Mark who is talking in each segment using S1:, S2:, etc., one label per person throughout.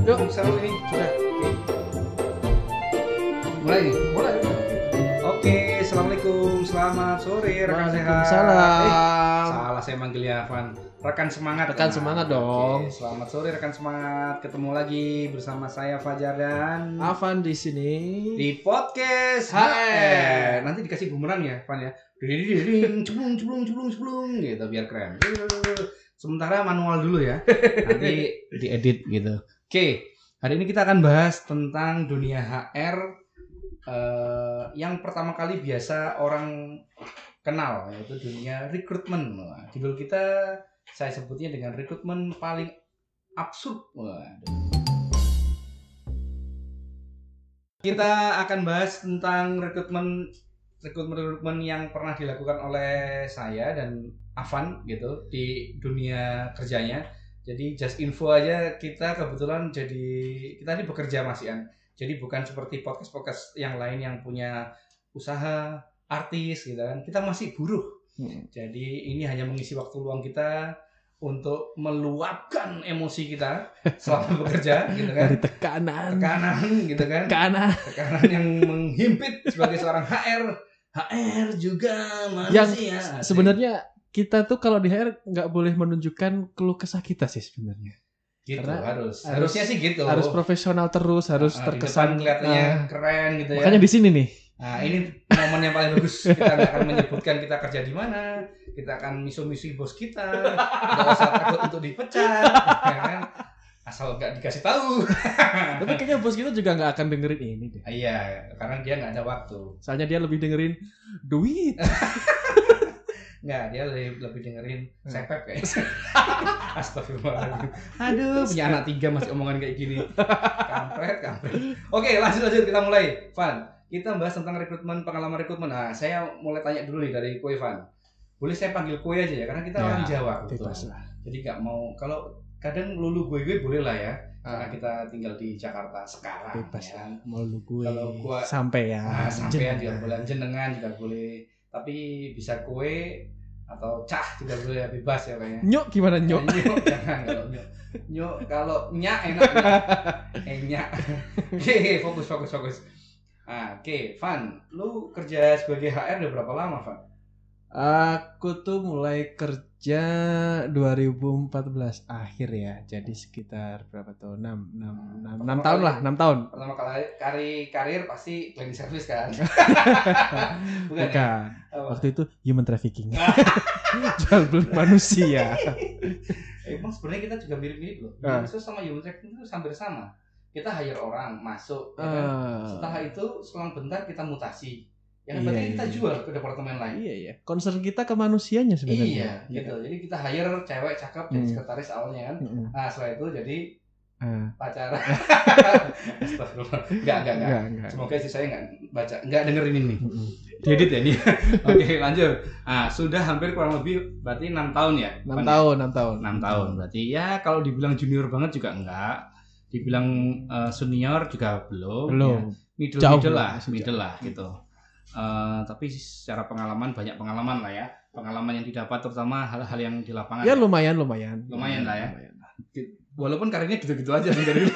S1: Yuk, sekarang ini sudah. Mulai nih.
S2: Mulai.
S1: Oke, assalamualaikum, selamat sore rekan sehat. Eh, salah saya manggil ya, Van. Rekan semangat.
S2: Rekan
S1: Nah,
S2: semangat
S1: oke.
S2: dong.
S1: Selamat sore rekan semangat. Ketemu lagi bersama saya Fajar dan
S2: Avan di sini.
S1: di podcast
S2: HR.
S1: Nanti dikasih bumerang ya, Van ya. Ding, ceblung, ceblung, ceblung, ceblung, gitu biar keren. Sementara manual dulu ya. Nanti diedit gitu. Oke, hari ini kita akan bahas tentang dunia HR eh, yang pertama kali biasa orang kenal yaitu dunia rekrutmen. Wah, judul kita saya sebutnya dengan rekrutmen paling absurd. Waduh. Kita akan bahas tentang rekrutmen rekrutmen-rekrutmen yang pernah dilakukan oleh saya dan Avan gitu di dunia kerjanya. Jadi just info aja kita kebetulan jadi kita ini bekerja Mas Ian. Jadi bukan seperti podcast-podcast yang lain yang punya usaha artis gitu kan. Kita masih buruh.
S2: Hmm.
S1: Jadi ini hanya mengisi waktu luang kita untuk meluapkan emosi kita selama bekerja gitu kan.
S2: Dari tekanan.
S1: Tekanan gitu kan
S2: Tekanan.
S1: tekanan yang menghimpit sebagai seorang HR HR juga
S2: Yang
S1: manusia
S2: se- sebenarnya kita tuh kalau di HR nggak boleh menunjukkan keluh kesah kita sih sebenarnya.
S1: gitu
S2: karena
S1: harus.
S2: harus-
S1: harusnya sih gitu.
S2: Harus profesional terus, harus
S1: Ah, depan
S2: terkesan
S1: kelihatannya
S2: Ah,
S1: keren gitu ya.
S2: Makanya di sini nih.
S1: nah ini momen yang paling bagus. Kita nggak akan menyebutkan kita kerja di mana. Kita akan misu-misu bos kita. Nggak usah takut untuk dipecat ya kan? Asal nggak dikasih tahu.
S2: Tapi kayaknya bos kita juga nggak akan dengerin ini deh.
S1: iya karena dia nggak ada waktu.
S2: Soalnya dia lebih dengerin duit.
S1: Nggak, dia lebih, lebih dengerin
S2: Hmm.
S1: sepep kayak. Astagfirullahaladzim. Aduh, punya anak tiga masih omongan kayak gini. Kampret, kampret. Oke, lanjut lanjut kita mulai. Van, kita bahas tentang rekrutmen, pengalaman rekrutmen. Nah, saya mulai tanya dulu nih dari kue Van. Boleh saya panggil kue aja ya, karena kita
S2: Ya,
S1: orang Jawa.
S2: Bebas lah.
S1: Jadi nggak mau kalau kadang lulu gue gue boleh lah ya, karena
S2: Ah,
S1: kita tinggal di Jakarta sekarang.
S2: bebas
S1: ya.
S2: Mau lu gue
S1: Kalau gua-
S2: sampai ya.
S1: Nah, sampean juga boleh, jenengan juga boleh. Tapi bisa kue atau cah juga boleh bebas ya kayaknya.
S2: Nyok gimana nyok?
S1: Nyok jangan kalau nyok. Nyok kalau nyak enak. nyak. eh nyak. Oke, fokus fokus fokus. Ah, oke, Van, lu kerja sebagai HR udah berapa lama, Van?
S2: Aku tuh mulai kerja 2014 akhir ya. Jadi sekitar berapa tahun? 6 6 6,
S1: Pertama
S2: tahun
S1: kali-
S2: lah, 6 tahun.
S1: Pertama kali kari karir pasti cleaning service kan? Bukan. ya?
S2: Bukan.
S1: Apa?
S2: Waktu itu human trafficking. Jual beli manusia.
S1: Emang sebenarnya kita juga mirip-mirip loh.
S2: Ah.
S1: Human service sama human trafficking itu hampir sama. Kita hire orang masuk, ya kan?
S2: Ah,
S1: Setelah itu selang bentar kita mutasi. Ya kan
S2: Iya,
S1: berarti
S2: iya,
S1: kita
S2: iya.
S1: jual ke departemen lain.
S2: Iya iya. Concern kita ke manusianya
S1: Iya,
S2: sebenarnya.
S1: gitu. Jadi kita hire cewek cakep jadi
S2: Hmm.
S1: sekretaris awalnya kan.
S2: Mm-mm.
S1: Nah, setelah itu jadi
S2: Ah,
S1: pacaran. Astagfirullah. Enggak, enggak, enggak. Semoga istri saya enggak baca, enggak dengerin ini.
S2: Mm-mm.
S1: Diedit ya ini. Oke, lanjut. Ah, sudah hampir kurang lebih berarti 6 tahun ya?
S2: 6 tahun, 6 tahun.
S1: 6 tahun. Berarti ya kalau dibilang junior banget juga enggak. Dibilang eh, senior juga belum.
S2: Belum.
S1: Ya. Middle,
S2: Jauh
S1: middle
S2: lah,
S1: middle lah gitu. Eh, tapi secara pengalaman banyak pengalaman lah ya. Pengalaman yang didapat terutama hal-hal yang di lapangan.
S2: Ya lumayan lumayan.
S1: Lumayan lah ya.
S2: Lumayan.
S1: Walaupun karirnya gitu-gitu aja dari.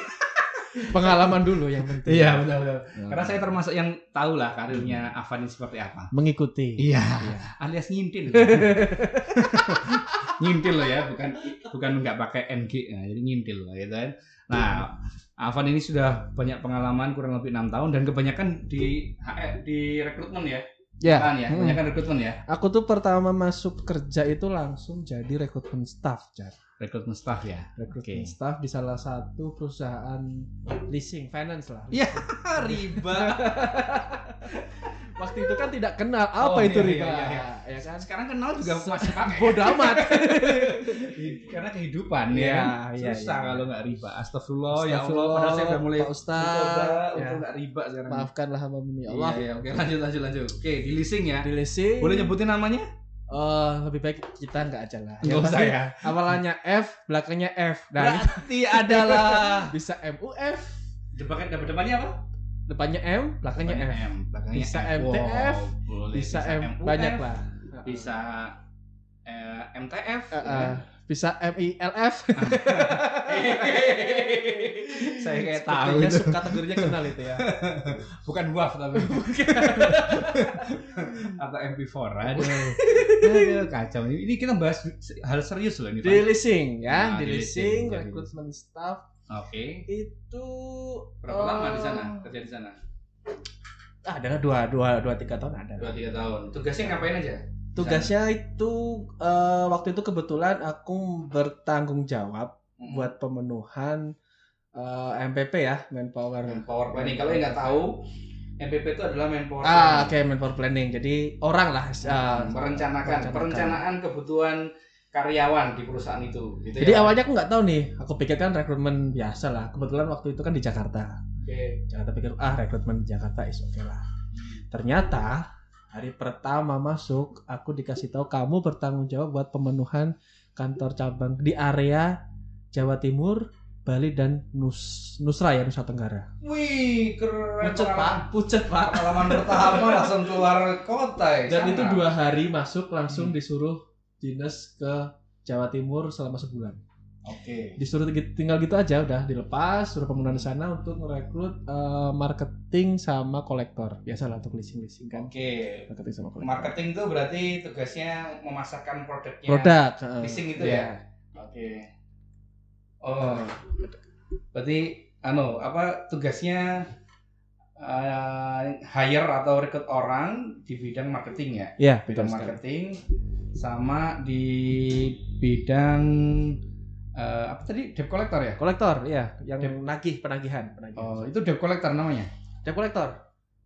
S2: Pengalaman dulu yang penting.
S1: Iya, betul betul.
S2: Ya.
S1: Karena saya termasuk yang tahu lah karirnya Avan ini seperti apa.
S2: mengikuti.
S1: Iya,
S2: Iya.
S1: alias ngintil. ngintil loh ya, bukan bukan nggak pakai NG, nah, jadi ngintil loh gitu kan. Nah, Avan ini sudah banyak pengalaman kurang lebih enam tahun dan kebanyakan di HR, di rekrutmen ya,
S2: Ya.
S1: kan ya,
S2: Hmm.
S1: kebanyakan rekrutmen ya,
S2: Aku tuh pertama masuk kerja itu langsung jadi rekrutmen staff, Jar.
S1: rekrutmen staff ya.
S2: Rekrutmen
S1: Oke.
S2: staff di salah satu perusahaan leasing finance lah.
S1: Iya. riba.
S2: Waktu itu kan tidak kenal apa
S1: Oh,
S2: itu
S1: iya,
S2: riba,
S1: iya, iya.
S2: ya kan?
S1: Sekarang kenal juga masih pakai.
S2: Bodoh amat.
S1: Karena kehidupan
S2: Iya,
S1: ya.
S2: iya,
S1: Susah
S2: iya.
S1: kalau nggak riba. Astagfirullah, ya Allah.
S2: Astagfirullah,
S1: Padahal saya udah mulai
S2: Pak Ustaz. Ya.
S1: untuk nggak riba sekarang.
S2: Maafkanlah hamba ini
S1: Iya,
S2: Allah.
S1: iya, oke lanjut lanjut lanjut. Oke, di leasing ya.
S2: Di leasing.
S1: Boleh nyebutin namanya?
S2: Oh, lebih baik kita nggak aja lah.
S1: Nggak
S2: Yang
S1: usah ya.
S2: Awalannya F, belakangnya F. Dan
S1: Berarti adalah
S2: bisa MUF,
S1: depan depannya apa?
S2: Depannya M, belakangnya F.
S1: M, belakangnya
S2: Bisa
S1: F.
S2: MTF,
S1: boleh.
S2: Bisa M
S1: MUF,
S2: banyak lah.
S1: Bisa eh, MTF.
S2: Eh, eh, bisa MILF.
S1: Saya kayak tahu itu.
S2: subkategorinya kenal itu ya.
S1: Bukan WAV tapi. Atau MP4. Aduh. Aduh, kacau. Ini kita bahas hal serius loh ini, Pak.
S2: Di leasing ya,
S1: Nah,
S2: rekrutmen staff
S1: Oke.
S2: itu
S1: Berapa lama di
S2: eh,
S1: sana? Kerja di sana?
S2: Ah, ada dua, dua, dua, tiga tahun ada.
S1: Dua tiga tahun. Tugasnya ngapain aja?
S2: Tugasnya itu eh, waktu itu kebetulan aku bertanggung jawab
S1: Mm-mm.
S2: buat pemenuhan eh, MPP ya, manpower.
S1: Manpower planning. Kalau yang nggak tahu, MPP itu adalah manpower
S2: Ah, oke manpower planning. Jadi orang lah. eh,
S1: merencanakan,
S2: merencanakan.
S1: perencanaan kebutuhan karyawan di perusahaan itu. Gitu
S2: Jadi
S1: ya?
S2: awalnya aku nggak tahu nih, aku pikir kan rekrutmen biasa lah. Kebetulan waktu itu kan di Jakarta.
S1: Oke.
S2: Jakarta pikir ah rekrutmen di Jakarta is oke lah. Ternyata hari pertama masuk aku dikasih tahu kamu bertanggung jawab buat pemenuhan kantor cabang di area Jawa Timur, Bali dan Nus Nusra ya Nusa Tenggara.
S1: Wih, keren.
S2: Pucet pak, pucet pak.
S1: Pengalaman pertama langsung keluar kota ya.
S2: Dan itu
S1: sana.
S2: dua hari masuk langsung
S1: Hmm.
S2: disuruh dinas ke Jawa Timur selama sebulan.
S1: Oke.
S2: Disuruh gi- tinggal gitu aja udah dilepas, suruh pemenuhan di sana untuk merekrut eh, marketing sama kolektor. Biasalah untuk leasing-leasing kan.
S1: Oke.
S2: Marketing sama kolektor.
S1: Marketing itu berarti tugasnya memasarkan produknya.
S2: Produk. eh,
S1: Leasing itu
S2: iya.
S1: ya? Oke. Oh, berarti anu apa tugasnya eh, hire atau rekrut orang di bidang marketing ya?
S2: Iya,
S1: Bidang
S2: sekali.
S1: marketing sama di bidang eh, apa tadi debt collector ya?
S2: Kolektor, iya, yang
S1: Dep-
S2: nagih penagihan, penagihan.
S1: Oh, itu debt collector namanya.
S2: Debt kolektor.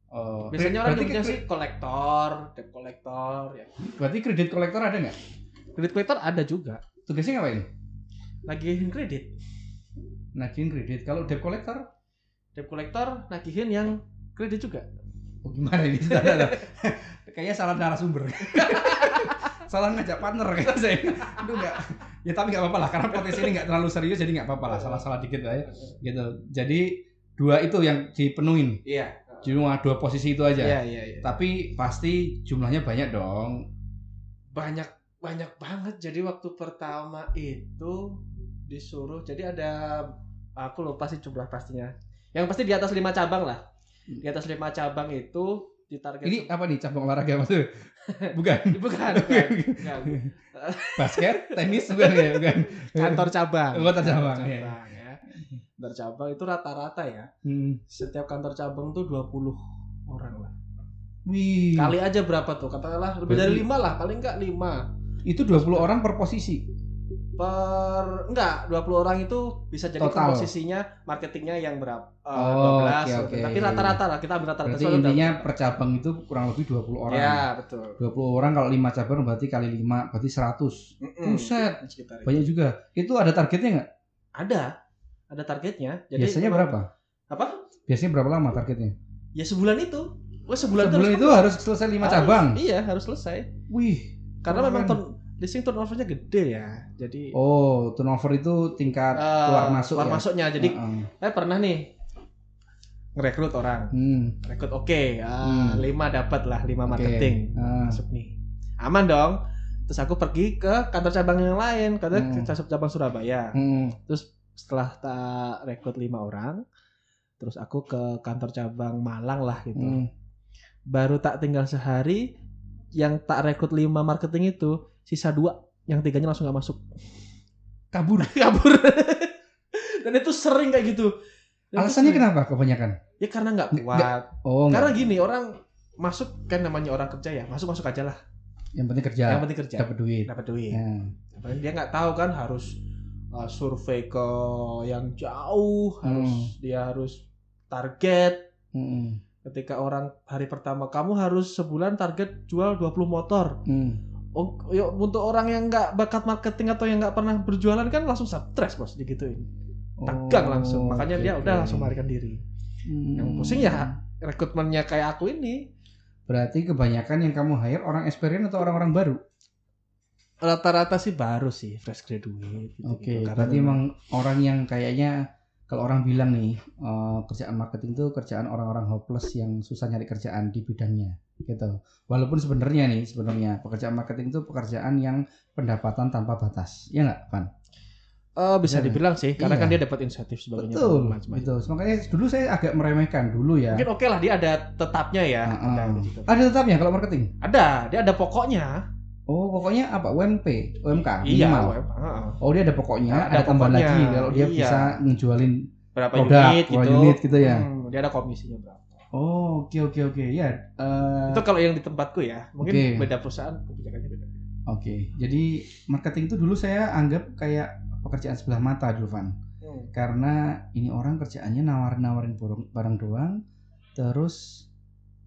S1: Oh,
S2: Biasanya orang nyebutnya sih kolektor, debt kolektor, ya.
S1: berarti kredit kolektor ada nggak?
S2: Kredit kolektor ada juga.
S1: Tugasnya ngapain?
S2: Nagihin kredit.
S1: Nagihin kredit. Kalau debt collector,
S2: Debt kolektor nagihin yang kredit juga.
S1: oh, gimana ini? Kayaknya salah narasumber. salah ngajak partner kayaknya saya. Itu enggak. Ya tapi nggak apa-apa lah karena potensi ini nggak terlalu serius jadi nggak apa-apa lah salah-salah dikit lah ya. Gitu. Jadi dua itu yang dipenuhin.
S2: Iya.
S1: Cuma dua posisi itu aja.
S2: Iya, iya, iya.
S1: Tapi pasti jumlahnya banyak dong.
S2: Banyak banyak banget. Jadi waktu pertama itu disuruh jadi ada aku lupa sih jumlah pastinya. Yang pasti di atas lima cabang lah. Di atas lima cabang itu ditarget
S1: Ini apa nih cabang olahraga maksudnya? Bukan.
S2: bukan, bukan, bukan.
S1: Basket, tenis bukan ya, bukan.
S2: kantor cabang.
S1: Oh, kantor cabang, iya.
S2: cabang, ya. Kantor cabang itu rata-rata ya.
S1: Hmm.
S2: Setiap kantor cabang tuh 20 orang lah.
S1: Wih.
S2: Kali aja berapa tuh? Katakanlah lebih dari
S1: Berarti-
S2: lima lah, paling enggak lima.
S1: Itu 20 orang per posisi.
S2: Per enggak, 20 orang itu bisa jadi
S1: Total.
S2: komposisinya marketingnya yang berapa? Eh,
S1: Oh,
S2: 12.
S1: oke, oke.
S2: Tapi rata-rata lah, kita ambil rata-rata.
S1: Berarti intinya per cabang itu kurang lebih 20 orang.
S2: Ya, betul.
S1: 20 orang kalau 5 cabang berarti kali 5 berarti 100.
S2: Mm-mm.
S1: Buset,
S2: Sekitar itu.
S1: banyak juga. Itu ada targetnya nggak?
S2: Ada. Ada targetnya. Jadi
S1: Biasanya berapa?
S2: Apa?
S1: Biasanya berapa lama targetnya?
S2: Ya sebulan itu. Wah, sebulan,
S1: Sebulan
S2: harus
S1: itu harus selesai 5
S2: Harus.
S1: cabang.
S2: Iya, harus selesai.
S1: Wih.
S2: Karena memang leasing turnovernya gede ya. Jadi
S1: Oh, turnover itu tingkat
S2: eh,
S1: keluar masuk
S2: keluar
S1: ya.
S2: masuknya. Jadi
S1: Heeh.
S2: saya pernah nih ngerekrut orang.
S1: Hmm.
S2: Rekrut oke, ah,
S1: Hmm.
S2: lima dapat lah, lima
S1: Oke.
S2: marketing
S1: Ah.
S2: masuk nih. Aman dong. Terus aku pergi ke kantor cabang yang lain, kantor
S1: Hmm.
S2: cabang Surabaya.
S1: Hmm.
S2: Terus setelah tak rekrut lima orang, terus aku ke kantor cabang Malang lah gitu.
S1: Hmm.
S2: Baru tak tinggal sehari, yang tak rekrut lima marketing itu sisa dua, yang tiganya langsung nggak masuk.
S1: Kabur.
S2: kabur dan itu sering kayak gitu Dan
S1: Alasannya kenapa kebanyakan?
S2: ya karena nggak
S1: Nggak-
S2: kuat
S1: Oh,
S2: karena
S1: enggak.
S2: gini orang masuk kan namanya orang kerja ya masuk masuk aja lah
S1: Yang penting kerja,
S2: yang penting kerja
S1: dapat duit.
S2: dapat duit
S1: Ya.
S2: Dia nggak tahu kan harus uh, survei ke yang jauh harus
S1: Hmm.
S2: dia harus target
S1: Hmm.
S2: ketika orang hari pertama kamu harus sebulan target jual 20 motor
S1: Hmm.
S2: Oh, ya, untuk orang yang nggak bakat marketing atau yang nggak pernah berjualan kan langsung stres bos digituin tegang
S1: Oh,
S2: langsung makanya
S1: oke,
S2: dia udah langsung melarikan diri
S1: Hmm.
S2: yang pusing ya rekrutmennya kayak aku ini
S1: Berarti kebanyakan yang kamu hire orang experience atau orang-orang baru?
S2: rata-rata sih baru sih fresh graduate gitu,
S1: Oke,
S2: gitu. Karena
S1: berarti
S2: memang-
S1: emang orang yang kayaknya kalau orang bilang nih eh, kerjaan marketing itu kerjaan orang-orang hopeless yang susah nyari kerjaan di bidangnya, gitu. Walaupun sebenarnya nih sebenarnya pekerjaan marketing itu pekerjaan yang pendapatan tanpa batas, ya nggak, Pan?
S2: Eh, bisa
S1: Iya.
S2: dibilang sih, karena
S1: Iya.
S2: kan dia dapat insentif sebagainya.
S1: Betul, betul. Makanya dulu saya agak meremehkan dulu ya.
S2: Mungkin oke lah dia ada tetapnya ya.
S1: Heeh.
S2: Ada, gitu.
S1: Ada tetapnya kalau marketing.
S2: ada, dia ada pokoknya.
S1: Oh, pokoknya apa? UMP, UMK,
S2: Iya,
S1: minimal. Oh, dia ada pokoknya,
S2: Ada
S1: ada, tambahan lagi kalau dia
S2: Iya.
S1: bisa ngejualin
S2: Berapa
S1: produk,
S2: unit gitu.
S1: unit gitu ya.
S2: Hmm, dia ada komisinya berapa.
S1: Oh, oke oke oke. Ya. eh,
S2: Itu kalau yang di tempatku ya. Mungkin
S1: Oke.
S2: beda perusahaan kebijakannya beda.
S1: Oke. Jadi marketing itu dulu saya anggap kayak pekerjaan sebelah mata dulu, Van.
S2: Hmm.
S1: Karena ini orang kerjaannya nawarin-nawarin barang, doang, terus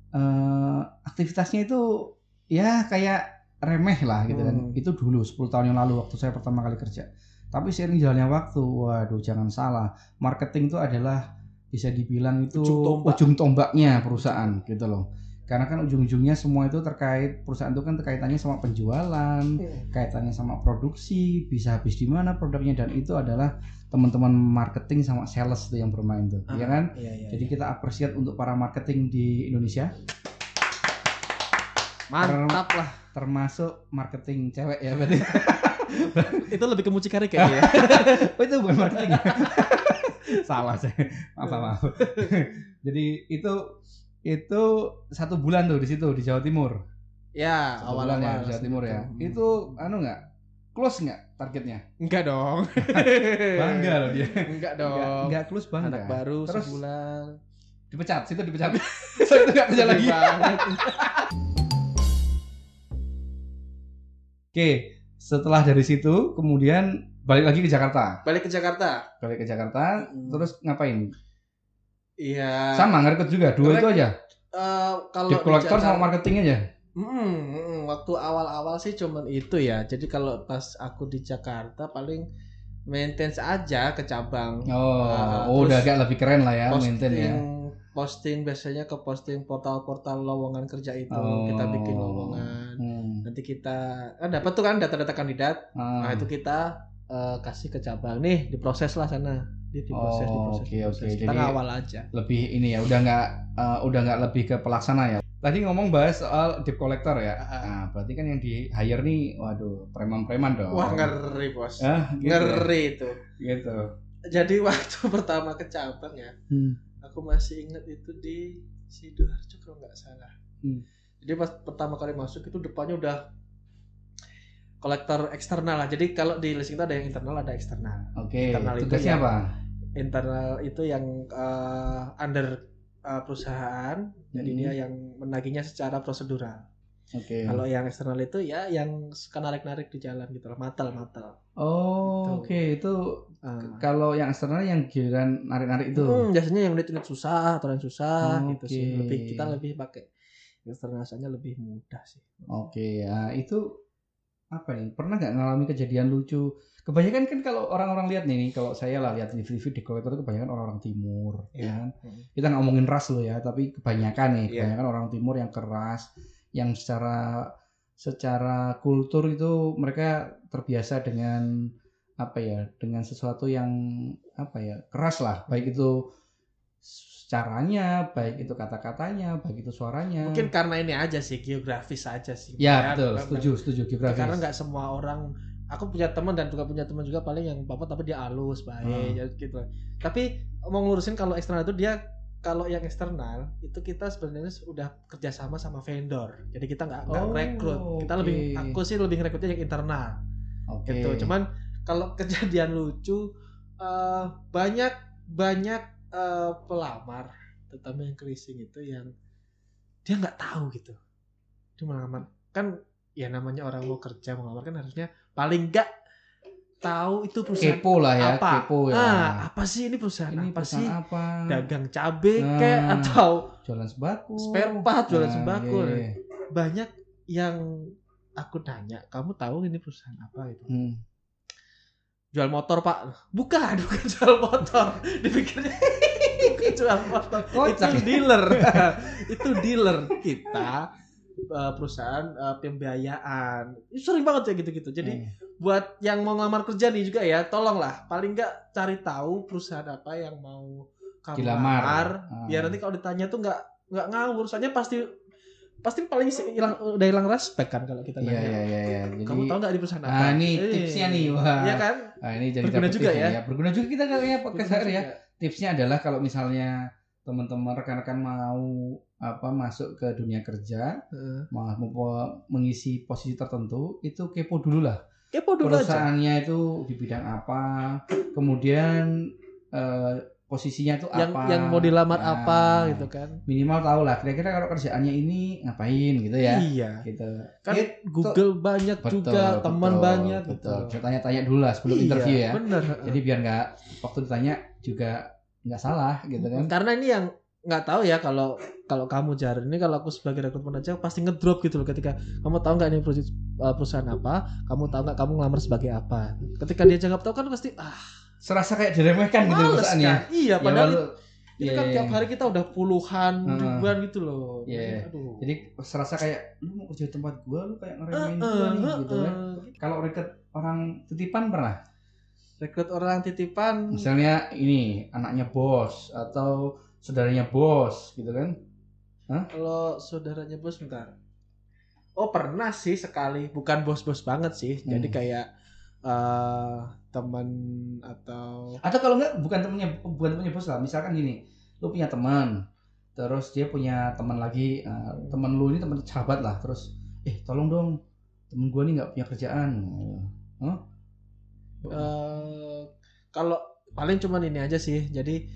S1: eh, aktivitasnya itu ya kayak remeh lah gitu kan.
S2: Hmm.
S1: Itu dulu 10 tahun yang lalu waktu saya pertama kali kerja. Tapi seiring jalannya waktu, waduh jangan salah, marketing itu adalah bisa dibilang itu
S2: Ujung tombak.
S1: ujung tombaknya perusahaan gitu loh. Karena kan ujung-ujungnya semua itu terkait perusahaan itu kan kaitannya sama penjualan, kaitannya sama produksi, bisa habis di mana produknya dan itu adalah teman-teman marketing sama sales tuh yang bermain tuh, ya kan?
S2: Iya, iya.
S1: Jadi kita appreciate untuk para marketing di Indonesia,
S2: Mantap lah.
S1: Termasuk marketing cewek ya berarti.
S2: Itu lebih ke mucikari kayaknya ya.
S1: oh itu bukan marketing. ya? Salah saya. Maaf maaf. Jadi itu itu satu bulan tuh di situ di Jawa Timur.
S2: ya,
S1: Satu
S2: awal-awal
S1: bulan ya di Jawa Timur ya.
S2: Hmm.
S1: Itu anu nggak close nggak targetnya?
S2: enggak dong.
S1: Bangga loh dia.
S2: Enggak dong.
S1: Nggak, nggak close bangga.
S2: Anak baru
S1: Terus
S2: sebulan.
S1: dipecat, situ dipecat. so itu nggak kerja lagi. Oke, setelah dari situ kemudian balik lagi ke Jakarta.
S2: Balik ke Jakarta.
S1: Balik ke Jakarta,
S2: Mm.
S1: terus ngapain?
S2: Iya.
S1: Sama ngerekut juga, dua itu aja.
S2: Eh, kalau di
S1: collector
S2: Jakarta-
S1: sama marketing aja.
S2: Mm, mm, waktu awal-awal sih cuman itu ya. Jadi kalau pas aku di Jakarta paling maintenance aja ke cabang.
S1: Oh,
S2: Ah,
S1: oh udah
S2: terus
S1: agak lebih keren lah ya,
S2: posting,
S1: maintain ya.
S2: posting biasanya ke posting portal-portal lowongan kerja itu
S1: Oh.
S2: kita bikin lowongan.
S1: Hmm.
S2: Nanti kita kan dapat tuh kan data-data kandidat.
S1: Ah.
S2: Nah itu kita eh, kasih ke cabang nih diproses lah sana. Dia diproses,
S1: Oh,
S2: diproses,
S1: oke,
S2: diproses.
S1: oke.
S2: Kita
S1: Jadi-
S2: ngawal aja.
S1: lebih ini ya, udah nggak eh, udah nggak lebih ke pelaksana ya. Tadi ngomong bahas soal debt collector ya.
S2: Ah, ah.
S1: Nah, berarti kan yang di hire nih, waduh, preman-preman dong.
S2: Wah ngeri bos.
S1: Ah, gitu ya?
S2: Ngeri itu.
S1: Gitu.
S2: Jadi waktu pertama ke cabang ya,
S1: Hmm.
S2: aku masih ingat itu di sidoarjo kalau nggak salah.
S1: Hmm.
S2: Jadi pas pertama kali masuk itu depannya udah kolektor eksternal lah. Jadi kalau di listing itu ada yang internal, ada eksternal.
S1: Oke,
S2: Internal itu
S1: tugasnya
S2: ya.
S1: apa?
S2: Internal itu yang eh, under eh, perusahaan, jadi
S1: Hmm.
S2: dia yang menagihnya secara prosedural.
S1: Oke.
S2: Kalau yang eksternal itu ya yang suka narik-narik di jalan gitu loh, matal-matal.
S1: Oh,
S2: Gitu.
S1: oke, itu
S2: Ah.
S1: kalau yang eksternal yang giliran narik-narik itu.
S2: Hmm, biasanya yang unit-unit susah atau yang susah
S1: Oh,
S2: gitu sih. Lebih kita lebih pakai eksternalnya lebih mudah sih.
S1: Oke, ya itu apa nih? Pernah nggak ngalami kejadian lucu? Kebanyakan kan kalau orang-orang lihat nih, kalau saya lah lihat di TV di kolektor itu kebanyakan orang-orang timur, ya
S2: Iya.
S1: kan? Kita nggak ngomongin ras loh ya, tapi kebanyakan nih,
S2: Iya.
S1: kebanyakan orang timur yang keras, yang secara secara kultur itu mereka terbiasa dengan apa ya, dengan sesuatu yang apa ya, keras lah, baik itu caranya, baik itu kata-katanya, baik itu suaranya.
S2: Mungkin karena ini aja sih geografis aja sih.
S1: Ya betul, setuju, setuju geografis.
S2: Karena nggak semua orang aku punya teman dan juga punya teman juga paling yang bapak tapi dia halus baik
S1: Hmm.
S2: ya gitu. Tapi mau ngurusin kalau eksternal itu dia kalau yang eksternal itu kita sebenarnya sudah kerjasama sama vendor. Jadi kita nggak nggak
S1: Oh,
S2: rekrut. Kita lebih aku sih lebih ngerekrutnya yang internal.
S1: Oke.
S2: gitu. Cuman kalau kejadian lucu eh, banyak banyak eh, pelamar, terutama yang kerising itu yang dia nggak tahu gitu. Dia melamar kan ya namanya orang mau kerja mau ngelamar kan harusnya paling nggak tahu itu perusahaan
S1: kepo lah ya,
S2: apa.
S1: kepo ya.
S2: Ah, apa sih ini perusahaan
S1: ini
S2: apa sih?
S1: perusahaan apa?
S2: Dagang cabe
S1: Nah.
S2: kayak atau
S1: Jualan sembako.
S2: spare part jualan
S1: Nah,
S2: sembako.
S1: iya, iya.
S2: Banyak yang aku tanya, kamu tahu ini perusahaan apa itu?
S1: Hmm.
S2: Jual motor pak. Bukan bukan jual motor. Dipikirnya bukan jual motor.
S1: Kocak.
S2: itu dealer. Itu dealer kita eh, perusahaan eh, pembiayaan. Sering banget ya gitu-gitu. Jadi
S1: Hmm.
S2: buat yang mau ngelamar kerja nih juga ya tolonglah. Paling nggak cari tahu perusahaan apa yang mau kamu lamar.
S1: Ah.
S2: biar nanti kalau ditanya tuh nggak nggak ngawur. Soalnya pasti pasti paling hilang udah hilang respect kan kalau kita
S1: Iya
S2: nanya.
S1: iya iya iya. Jadi
S2: Kamu tahu nggak di perusahaan apa?
S1: Nah, ini
S2: Eh,
S1: tipsnya nih, wah.
S2: Iya kan?
S1: Nah, ini jadi
S2: Berguna juga
S1: tipsnya
S2: ya.
S1: Berguna juga kita kayaknya podcast hari ya. Tipsnya adalah kalau misalnya teman-teman rekan-rekan mau apa masuk ke dunia kerja,
S2: Heeh.
S1: mau mau mengisi posisi tertentu, itu kepo dulu lah.
S2: Kepo dulu aja.
S1: Perusahaannya itu di bidang apa, kemudian eh, posisinya itu
S2: Yang
S1: apa.
S2: yang mau dilamar
S1: Nah,
S2: apa gitu kan?
S1: Minimal tahu lah kira-kira kalau kerjaannya ini ngapain gitu ya.
S2: Iya.
S1: Gitu.
S2: Kan
S1: Ya,
S2: Google banyak
S1: betul,
S2: juga, teman banyak
S1: betul.
S2: gitu.
S1: Tanya-tanya dulu lah sebelum
S2: Iya,
S1: interview ya.
S2: Bener.
S1: Jadi biar nggak waktu ditanya juga nggak salah gitu kan.
S2: Karena ini yang nggak tahu ya kalau kalau kamu jar ini kalau aku sebagai rekrutmen aja pasti ngedrop gitu loh ketika kamu tahu nggak ini perusahaan, perusahaan apa kamu tahu nggak kamu ngelamar sebagai apa ketika dia jawab tahu kan pasti ah
S1: Serasa kayak diremehkan gitu perusahaannya.
S2: kan iya
S1: Ya,
S2: padahal
S1: walau-
S2: ini
S1: Iya,
S2: kan
S1: iya,
S2: tiap
S1: iya.
S2: hari kita udah puluhan
S1: Heeh.
S2: ribuan gitu loh
S1: Iya.
S2: aduh
S1: Jadi serasa kayak lu mau kerja di tempat gua lu kayak ngeremehin
S2: Heeh,
S1: gua nih gitu kan. Kalau rekrut orang titipan pernah?
S2: rekrut orang titipan
S1: Misalnya ini anaknya bos atau saudaranya bos gitu kan.
S2: kalau saudaranya bos bentar oh pernah sih sekali bukan bos-bos banget sih jadi
S1: Hmm.
S2: kayak eh teman atau
S1: Atau kalau enggak bukan temennya bukan temennya bos lah. Misalkan gini, lu punya teman, terus dia punya teman lagi, eh, teman lu ini teman sahabat lah, terus eh tolong dong temen gua nih nggak punya kerjaan. Hah?
S2: eh kalau paling cuman ini aja sih. Jadi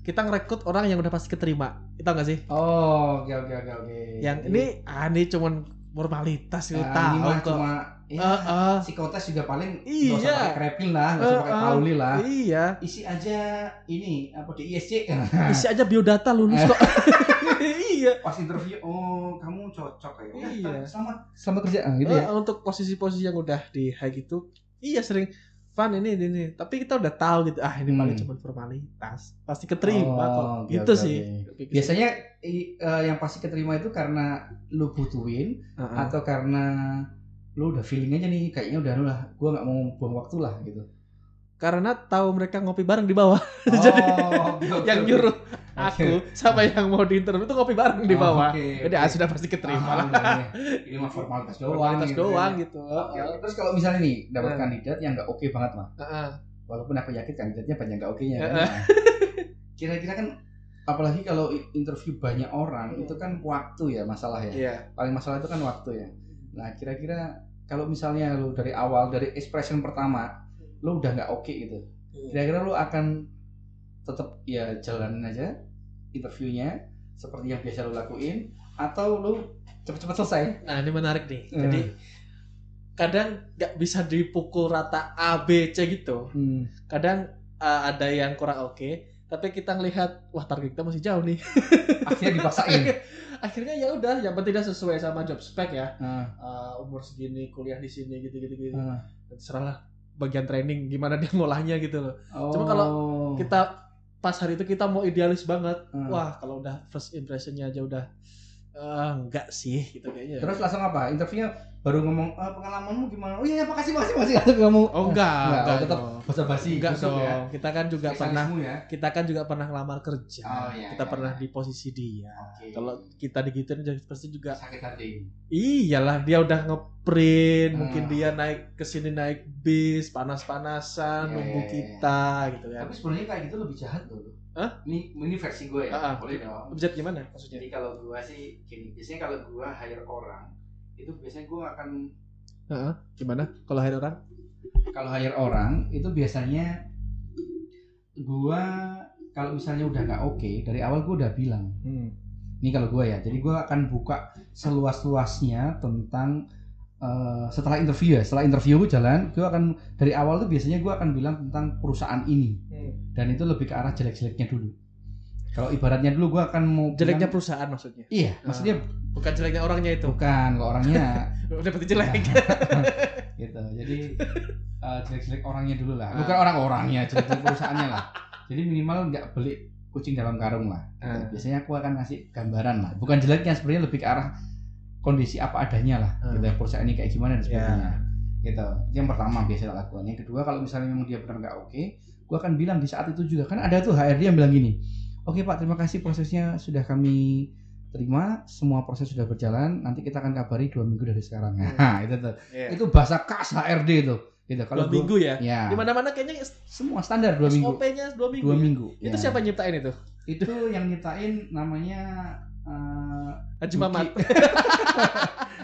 S2: kita ngerekrut orang yang udah pasti keterima. Itu nggak sih?
S1: Oh, oke oke oke oke.
S2: Yang ini ah ini cuman formalitas
S1: Nah,
S2: tahu kok.
S1: cuma ya,
S2: Eh, eh,
S1: psikotes juga paling nggak
S2: Iya.
S1: usah pakai krepin lah, nggak usah
S2: Eh,
S1: pakai pauli lah.
S2: Iya.
S1: Isi aja ini apa di ISC
S2: Isi aja biodata lulus kok. iya.
S1: pas interview oh kamu cocok ya. Ya,
S2: Iya.
S1: Selamat selamat kerja gitu ya.
S2: Eh, untuk posisi-posisi yang udah di high gitu, iya sering fun ini ini, ini. Tapi kita udah tahu gitu, ah ini paling
S1: Hmm.
S2: cuma formalitas. Pasti keterima
S1: Oh,
S2: kok. Gitu
S1: oke,
S2: sih.
S1: oke. Biasanya i- eh, yang pasti keterima itu karena lu butuhin
S2: Heeh.
S1: atau karena lu udah feeling aja nih kayaknya udah lah gua nggak mau buang waktu lah gitu.
S2: karena tahu mereka ngopi bareng di bawah.
S1: Jadi
S2: Oh, yang nyuruh aku sama yang mau di interview itu ngopi bareng di bawah. Jadi ah, sudah pasti keterima.
S1: Ah, ini mah formalitas doang.
S2: Formalitas
S1: gitu
S2: doang
S1: ya.
S2: gitu.
S1: Oke. Terus kalau misalnya nih dapat
S2: Nah.
S1: kandidat yang nggak oke banget mah,
S2: Heeh.
S1: walaupun aku yakin kandidatnya banyak nggak oke nya kan.
S2: Heeh.
S1: Nah, Kira-kira kan apalagi kalau interview banyak orang itu kan waktu ya masalah ya.
S2: Iya.
S1: Paling masalah itu kan waktu ya. Nah kira-kira kalau misalnya lu dari awal dari expression pertama lu udah nggak oke gitu, kira-kira lu akan tetap ya jalanin aja interviewnya seperti yang biasa lu lakuin atau lu cepet-cepet selesai?
S2: Nah, ini menarik nih.
S1: Hmm.
S2: Jadi kadang nggak bisa dipukul rata A B C gitu.
S1: Hmm.
S2: Kadang uh, ada yang kurang oke, tapi kita ngelihat wah target kita masih jauh nih.
S1: Akhirnya dipaksain.
S2: Akhirnya ya udah, yang penting dia sesuai sama job spec ya.
S1: Nah,
S2: Uh, umur segini, kuliah di sini gitu-gitu gitu.
S1: nah.
S2: Terserah bagian training gimana dia ngolahnya gitu loh.
S1: Oh.
S2: Cuma kalau Kita pas hari itu kita mau idealis banget.
S1: Hmm.
S2: Wah, kalau udah first impressionnya aja udah eh, enggak sih gitu kayaknya.
S1: Terus langsung apa? Interviewnya baru ngomong "Eh, pengalamanmu gimana? Oh iya makasih makasih makasih atau kamu
S2: Oh enggak,
S1: Enggak,
S2: enggak,
S1: oh, tetap basa basi
S2: Enggak
S1: busuk
S2: dong.
S1: ya.
S2: Kita kan juga pernah
S1: ya.
S2: kita kan juga pernah ngelamar kerja.
S1: Oh, iya,
S2: kita
S1: iya,
S2: pernah
S1: iya.
S2: di posisi dia.
S1: Oke.
S2: Kalau kita digituin jadi pasti juga
S1: sakit hati.
S2: iyalah dia udah ngeprint,
S1: Ah.
S2: mungkin dia naik ke sini naik bis, panas-panasan
S1: Iya,
S2: nunggu
S1: iya, iya.
S2: kita gitu kan.
S1: Tapi sebenarnya kayak gitu lebih jahat loh.
S2: Hah?
S1: Ini ini versi gue ya.
S2: Ah, ah.
S1: Boleh dong.
S2: Objek gimana maksudnya?
S1: Jadi kalau gue sih gini, biasanya kalau gue hire orang itu biasanya gue akan
S2: Heeh, gimana? Kalau hire orang?
S1: kalau hire orang itu biasanya gue kalau misalnya udah nggak oke dari awal gue udah bilang
S2: Hmm.
S1: ini kalau gue ya jadi gue akan buka seluas luasnya tentang eh, setelah interview ya setelah interview gue jalan gue akan dari awal tuh biasanya gue akan bilang tentang perusahaan ini
S2: Hmm.
S1: dan itu lebih ke arah jelek jeleknya dulu kalau ibaratnya dulu gue akan mau
S2: Jeleknya
S1: bilang-
S2: perusahaan maksudnya.
S1: iya maksudnya
S2: Bukan jeleknya orangnya itu.
S1: bukan kalau orangnya
S2: Udah berarti jelek.
S1: gitu jadi eh, jelek-jelek orangnya dulu lah
S2: Ah.
S1: bukan orang-orangnya jelek-jelek perusahaannya lah jadi minimal nggak beli kucing dalam karung lah gitu.
S2: Ah.
S1: biasanya aku akan kasih gambaran lah bukan jeleknya sebenarnya lebih ke arah kondisi apa adanya lah
S2: Ah.
S1: gitu perusahaan ini kayak gimana dan sebagainya
S2: Ya.
S1: gitu Itu yang pertama biasa lakukan yang kedua kalau misalnya memang dia benar nggak oke gua akan bilang di saat itu juga kan ada tuh HRD yang bilang gini oke pak terima kasih prosesnya sudah kami terima semua proses sudah berjalan nanti kita akan kabari dua minggu dari sekarang nah itu tuh
S2: Iya.
S1: itu bahasa khas HRD itu gitu
S2: dua
S1: gua-
S2: minggu ya.
S1: ya
S2: Di mana-mana kayaknya
S1: semua standar dua minggu
S2: SOP-nya dua minggu.
S1: dua
S2: ya?
S1: minggu
S2: Itu
S1: ya.
S2: siapa yang nyiptain itu?
S1: itu yang nyiptain namanya eh,
S2: Haji. Mamat.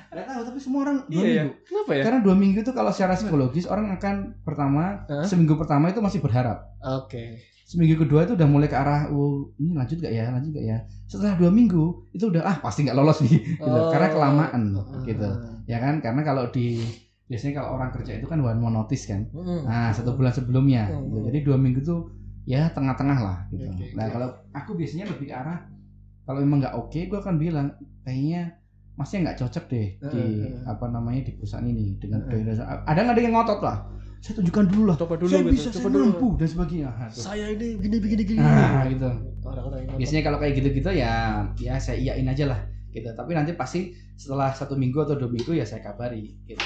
S1: Gak tahu tapi semua orang dua
S2: Iya ya.
S1: minggu
S2: Kenapa ya?
S1: karena dua minggu itu kalau secara psikologis orang akan pertama
S2: Hah?
S1: seminggu pertama itu masih berharap
S2: Oke.
S1: seminggu kedua itu udah mulai ke arah oh ini lanjut gak ya lanjut gak ya setelah dua minggu itu udah ah pasti nggak lolos nih gitu.
S2: Oh.
S1: karena kelamaan
S2: Ah.
S1: gitu ya kan karena kalau di biasanya kalau orang kerja itu kan one more notice kan
S2: Mm.
S1: nah satu bulan sebelumnya
S2: Hmm.
S1: gitu. jadi dua minggu tuh ya tengah-tengah lah gitu
S2: Oke,
S1: nah
S2: oke.
S1: kalau aku biasanya lebih ke arah kalau memang nggak oke gue akan bilang kayaknya masih nggak cocok deh di
S2: Heeh.
S1: apa namanya di perusahaan ini dengan
S2: Heeh.
S1: budaya- ada nggak ada yang ngotot lah saya tunjukkan dulu lah
S2: Coba dulu
S1: saya
S2: gitu.
S1: bisa
S2: Coba
S1: saya
S2: dulu.
S1: mampu dan sebagainya Nah.
S2: Saya ini gini begini gini.
S1: nah gitu
S2: Orang-orang
S1: biasanya kalau kayak gitu-gitu ya ya saya iyain aja lah gitu tapi nanti pasti setelah satu minggu atau dua minggu ya saya kabari gitu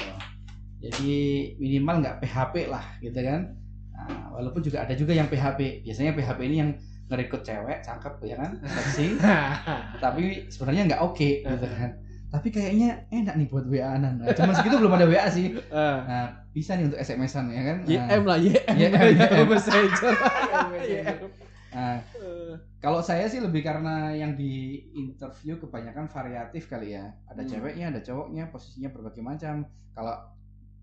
S1: jadi minimal nggak PHP lah gitu kan nah, walaupun juga ada juga yang PHP biasanya PHP ini yang ngerekrut cewek cakep ya kan seksi tapi sebenarnya nggak oke gitu kan tapi kayaknya enak nih buat WA-an nah, cuma segitu belum ada WA sih nah, bisa nih untuk SMS-an ya kan nah,
S2: YM lah, YM.
S1: YM,
S2: YM. Messenger.
S1: Nah, Kalau saya sih lebih karena yang di interview kebanyakan variatif kali ya. Ada
S2: Hmm.
S1: ceweknya, ada cowoknya, posisinya berbagai macam. Kalau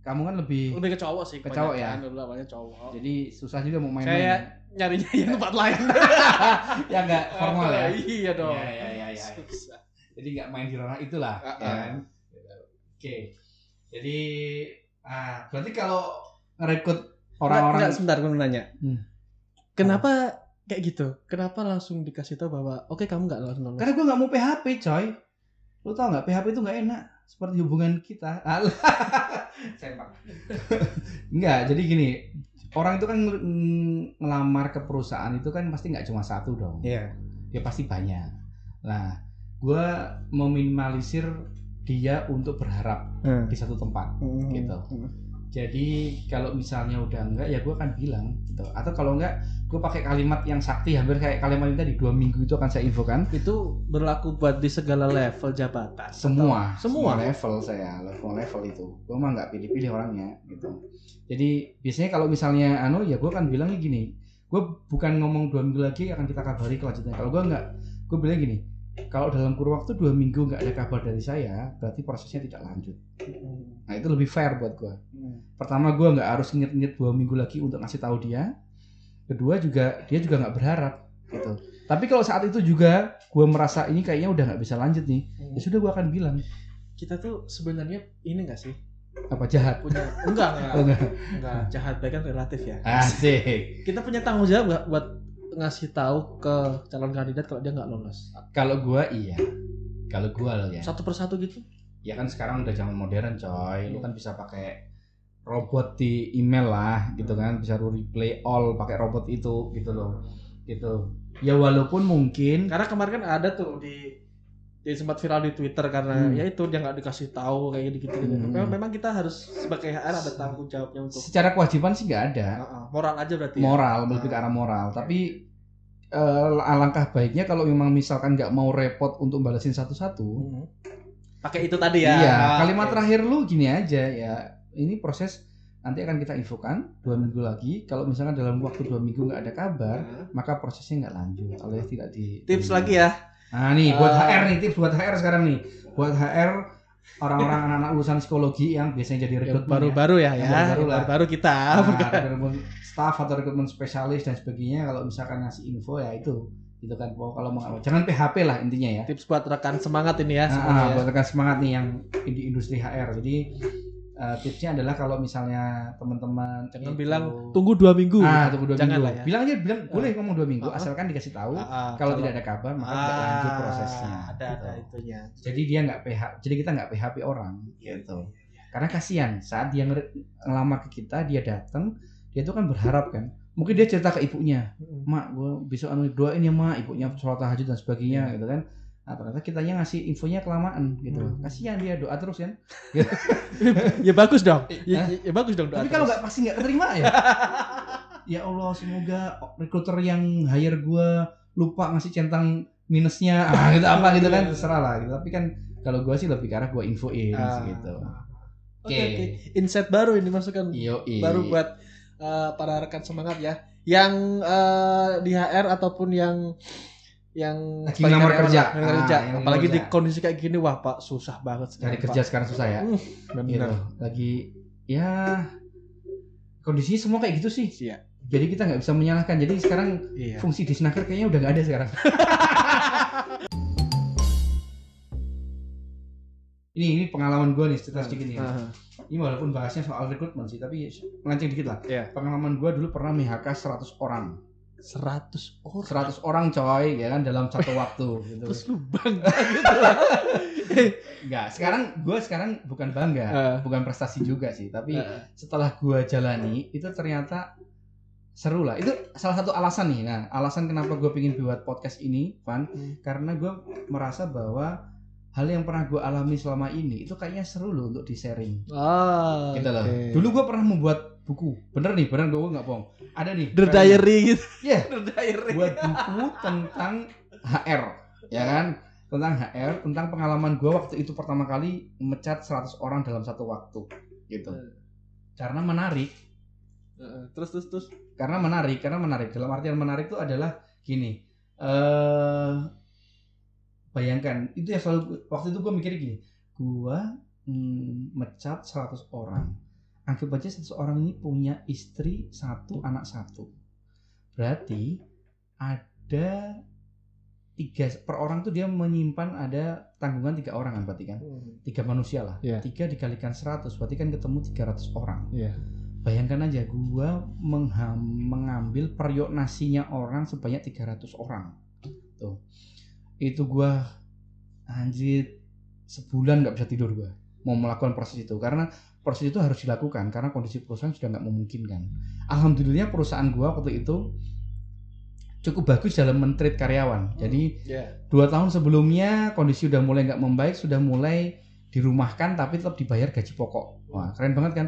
S1: kamu kan lebih,
S2: Lebih ke cowok sih.
S1: Ke cowok ya?
S2: kebanyakan, Dulu awalnya cowok.
S1: jadi susah juga mau
S2: Saya
S1: main-main.
S2: nyarinya yang tempat lain.
S1: ya nggak formal ya.
S2: Iya dong.
S1: Iya, iya, iya, iya.
S2: Susah.
S1: Jadi nggak main di ranah itulah.
S2: Ah,
S1: ya
S2: ah.
S1: kan? Oke. Jadi, ah berarti kalau ngerekrut
S2: Enggak,
S1: orang-orang
S2: sebentar aku mau nanya.
S1: Hmm.
S2: Kenapa kayak gitu? Kenapa langsung dikasih tahu bahwa oke kamu nggak langsung lolos?
S1: Karena gue nggak mau PHP, coy. Lu tau nggak PHP itu nggak enak seperti hubungan kita. Alah. Sempak. Enggak, jadi gini. Orang itu kan ng- ngelamar ke perusahaan itu kan pasti nggak cuma satu dong.
S2: Iya.
S1: Ya pasti banyak. Nah, gue meminimalisir dia untuk berharap
S2: Hmm.
S1: di satu tempat.
S2: Hmm.
S1: Gitu.
S2: Hmm.
S1: Jadi kalau misalnya udah enggak ya gue akan bilang gitu. Atau kalau enggak gue pakai kalimat yang sakti hampir kayak kalimat ini tadi dua minggu itu akan saya infokan.
S2: Itu berlaku buat di segala level jabatan.
S1: semua
S2: Atau- semua.
S1: level saya level level itu gue mah nggak pilih-pilih orangnya gitu jadi biasanya kalau misalnya anu ya gue kan bilangnya gini gue bukan ngomong dua minggu lagi akan kita kabari kelanjutannya kalau gue nggak gue bilang gini kalau dalam kurun waktu dua minggu nggak ada kabar dari saya berarti prosesnya tidak lanjut
S2: Hmm.
S1: nah itu lebih fair buat gue
S2: Hmm.
S1: pertama gue nggak harus inget-inget dua minggu lagi untuk ngasih tahu dia kedua juga dia juga nggak berharap gitu tapi kalau saat itu juga gue merasa ini kayaknya udah nggak bisa lanjut nih ya sudah gue akan bilang
S2: Kita tuh sebenarnya ini enggak sih?
S1: apa jahat
S2: Punya enggak enggak.
S1: Oh, enggak.
S2: enggak. Jahat baik kan relatif ya.
S1: asik
S2: Kita punya tanggung jawab nggak buat ngasih tahu ke calon kandidat kalau dia nggak lolos.
S1: kalau gue iya kalau gue loh ya
S2: Satu persatu gitu.
S1: ya kan sekarang udah zaman modern coy lu kan bisa pakai robot di email lah gitu kan bisa lu replay all pakai robot itu gitu loh gitu ya walaupun mungkin
S2: Karena kemarin kan ada tuh di jadi sempat viral di Twitter karena
S1: Hmm.
S2: ya itu dia nggak dikasih tahu kayak gitu gitu.
S1: Hmm.
S2: Memang, memang kita harus sebagai HR ada tanggung jawabnya untuk
S1: secara kewajiban sih nggak ada
S2: Heeh, moral aja berarti. ya?
S1: moral lebih ke arah moral tapi eh, alangkah baiknya kalau memang misalkan nggak mau repot untuk balesin satu-satu
S2: Hmm. Pakai itu tadi ya.
S1: iya
S2: Ah,
S1: kalimat
S2: oke.
S1: terakhir lu gini aja ya ini proses nanti akan kita infokan dua minggu lagi kalau misalkan dalam waktu dua minggu nggak ada kabar
S2: Nah,
S1: maka prosesnya nggak lanjut alias tidak di
S2: Tips lagi ya.
S1: nah nih buat
S2: Ah.
S1: HR nih tips buat HR sekarang nih buat HR orang-orang anak-anak lulusan psikologi yang biasanya jadi rekrutmen ya.
S2: baru-baru ya,
S1: Yang
S2: ya.
S1: baru-baru lah.
S2: Baru kita.
S1: Nah, rekrutmen staff atau rekrutmen spesialis dan sebagainya kalau misalkan ngasih info ya itu gitu kan kalau mau jangan PHP lah intinya ya
S2: Tips buat rekan semangat ini ya
S1: nah, buat rekan semangat nih yang di industri HR jadi eh, tipsnya adalah kalau misalnya teman-teman
S2: Jangan
S1: itu-
S2: bilang tunggu dua minggu.
S1: ah tunggu dua
S2: Jangan
S1: minggu
S2: lah ya.
S1: bilang aja bilang boleh ngomong dua minggu
S2: Ah.
S1: asalkan dikasih tahu
S2: Ah, ah,
S1: kalau tidak ada kabar maka tidak lanjut
S2: Ah,
S1: prosesnya
S2: Ada ada
S1: gitu.
S2: itunya.
S1: jadi dia nggak PH jadi kita nggak PHP orang gitu karena kasihan saat dia ngelamar ke kita dia datang dia tuh kan berharap kan mungkin dia cerita ke ibunya mak gue besok anu doain ya mak ibunya sholat tahajud dan sebagainya gitu kan nah ternyata kitanya ngasih infonya kelamaan gitu
S2: Hmm.
S1: kasihan dia doa terus kan
S2: ya bagus dong. Ya, ya- ya bagus dong. doa
S1: tapi kalau nggak pasti nggak keterima ya ya Allah semoga recruiter yang hire gue lupa ngasih centang minusnya ah, gitu apa gitu kan
S2: Iya.
S1: terserah lah gitu tapi kan kalau gue sih lebih ke arah gue infoin
S2: Ah.
S1: gitu
S2: Oke,
S1: Oke.
S2: oke. Insight baru ini masukan baru buat uh, para rekan semangat ya. Yang uh, di HR ataupun yang yang
S1: Lagi
S2: karyawan
S1: kerja. Ah,
S2: kerja.
S1: yang
S2: Apalagi di
S1: kerja.
S2: kondisi kayak gini, wah Pak susah banget
S1: cari
S2: sekarang,
S1: kerja
S2: Pak.
S1: sekarang susah ya
S2: Hmm,
S1: gitu
S2: benar.
S1: lagi ya kondisinya semua kayak gitu sih
S2: Iya.
S1: jadi kita nggak bisa menyalahkan jadi sekarang
S2: Iya.
S1: fungsi disnaker kayaknya udah nggak ada sekarang ini ini pengalaman gue nih cerita sedikit nih
S2: Ah,
S1: ini walaupun bahasnya soal rekrutmen sih tapi melenceng dikit lah
S2: Iya.
S1: pengalaman gue dulu pernah MHK 100 orang
S2: 100 orang.
S1: 100 orang coy ya kan dalam satu waktu gitu
S2: Terus lu bangga gitu lah.
S1: Enggak, sekarang gue sekarang bukan bangga
S2: Ah.
S1: bukan prestasi juga sih tapi
S2: Ah,
S1: setelah gue jalani itu ternyata seru lah itu salah satu alasan nih nah alasan kenapa gue pengen buat podcast ini Van
S2: Hmm.
S1: karena gue merasa bahwa hal yang pernah gue alami selama ini itu kayaknya seru loh untuk di sharing
S2: Ah,
S1: gitu loh
S2: oke.
S1: dulu gue pernah membuat buku bener nih bener gue nggak bohong ada nih
S2: The Diary gitu.
S1: Iya.
S2: The Diary.
S1: buat buku tentang HR ya kan tentang HR tentang pengalaman gue waktu itu pertama kali mecat 100 orang dalam satu waktu gitu
S2: Hmm.
S1: karena menarik
S2: Heeh, Terus terus terus.
S1: karena menarik karena menarik dalam artian menarik itu adalah gini eh bayangkan itu ya selalu waktu itu gue mikir gini gue mm, mecat 100 orang anggap aja 100 orang ini punya istri satu anak satu berarti ada tiga per orang tuh dia menyimpan ada tanggungan tiga orang kan berarti kan tiga manusia lah
S2: Iya.
S1: tiga dikalikan 100 berarti kan ketemu 300 orang
S2: Iya.
S1: Bayangkan aja gua mengham, mengambil periuk nasinya orang sebanyak 300 orang. Tuh. Itu gua anjir sebulan nggak bisa tidur gua mau melakukan proses itu karena proses itu harus dilakukan karena kondisi perusahaan sudah nggak memungkinkan. Alhamdulillah perusahaan gua waktu itu cukup bagus dalam mentreat karyawan. Jadi
S2: Iya.
S1: dua tahun sebelumnya kondisi udah mulai nggak membaik, sudah mulai dirumahkan tapi tetap dibayar gaji pokok. Wah keren banget kan?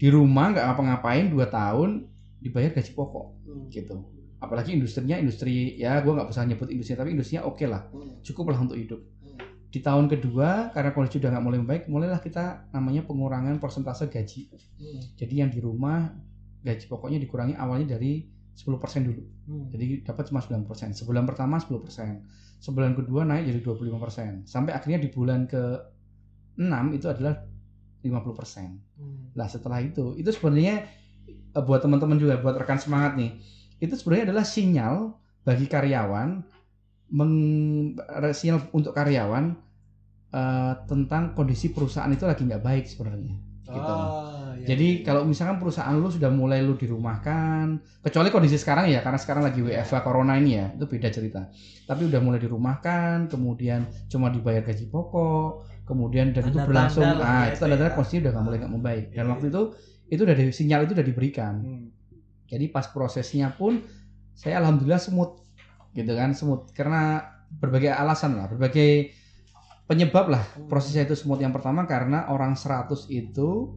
S1: Di rumah nggak ngapa-ngapain dua tahun dibayar gaji pokok gitu. Apalagi industrinya industri ya gue nggak bisa nyebut industri tapi industrinya oke lah, cukup lah untuk hidup. Di tahun kedua karena kondisi udah nggak mulai membaik, mulailah kita namanya pengurangan persentase gaji. Jadi yang di rumah gaji pokoknya dikurangi awalnya dari 10% dulu. Jadi dapat cuma 9%. Sebulan pertama 10%. Sebulan kedua naik jadi 25%. Sampai akhirnya di bulan ke-6 itu adalah 50%. Nah, setelah itu itu sebenarnya eh, buat teman-teman juga buat rekan semangat nih. Itu sebenarnya adalah sinyal bagi karyawan meng sinyal untuk karyawan eh, tentang kondisi perusahaan itu lagi nggak baik sebenarnya. Gitu.
S2: Ah, iya,
S1: Jadi
S2: iya.
S1: kalau misalkan perusahaan lu sudah mulai lu dirumahkan, kecuali kondisi sekarang ya, karena sekarang lagi WFH corona ini ya, itu beda cerita. Tapi udah mulai dirumahkan, kemudian cuma dibayar gaji pokok, kemudian dan itu berlangsung,
S2: lah
S1: ah
S2: ya,
S1: itu tanda-tanda
S2: ya.
S1: kondisi udah nggak mulai nggak membaik. Dan
S2: Iya,
S1: waktu itu itu udah di, sinyal itu udah diberikan.
S2: Hmm.
S1: Jadi pas prosesnya pun saya alhamdulillah smooth, gitu kan, smooth karena berbagai alasan lah, berbagai penyebab lah prosesnya itu smooth yang pertama karena orang 100 itu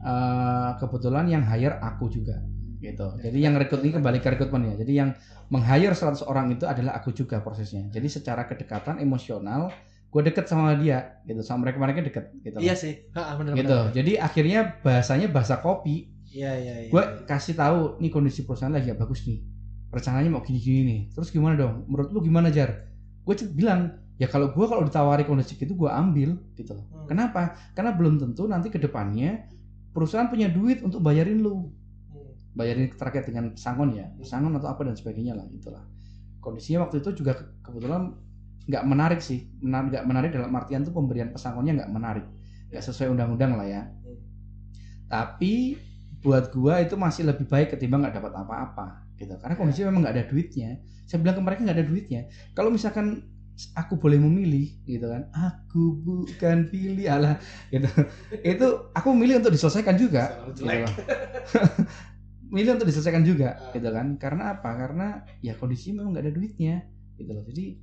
S1: eh, kebetulan yang hire aku juga gitu. Jadi yang rekrut ini kembali ke rekrutmen ya. Jadi yang meng-hire 100 orang itu adalah aku juga prosesnya. Jadi secara kedekatan emosional gue deket sama dia gitu. Sama mereka mereka deket gitu
S2: Iya sih. Ha, bener,
S1: gitu.
S2: bener.
S1: jadi akhirnya bahasanya bahasa kopi.
S2: Iya iya iya.
S1: gue kasih tahu nih kondisi perusahaan lagi gak bagus nih. Rencananya mau gini-gini nih. Terus gimana dong? Menurut lu gimana jar? Gue bilang ya kalau gue kalau ditawari kondisi gitu gue ambil gitu loh.
S2: Hmm.
S1: kenapa? Karena belum tentu nanti ke depannya perusahaan punya duit untuk bayarin lu.
S2: Hmm.
S1: bayarin terkait dengan pesangon ya pesangon atau apa dan sebagainya lah gitulah kondisinya waktu itu juga ke- kebetulan nggak menarik sih. Menar- nggak menarik dalam artian tuh pemberian pesangonnya nggak menarik. Nggak sesuai undang-undang lah ya.
S2: Hmm.
S1: tapi buat gua itu masih lebih baik ketimbang nggak dapat apa-apa gitu. Karena kondisinya memang nggak ada duitnya. Saya bilang ke mereka nggak ada duitnya. Kalau misalkan aku boleh memilih gitu kan. Aku bukan pilih Allah gitu. Itu aku milih untuk diselesaikan juga gitu. Loh. milih untuk diselesaikan juga
S2: Ah.
S1: gitu kan. Karena apa? Karena ya kondisi memang nggak ada duitnya gitu loh. Jadi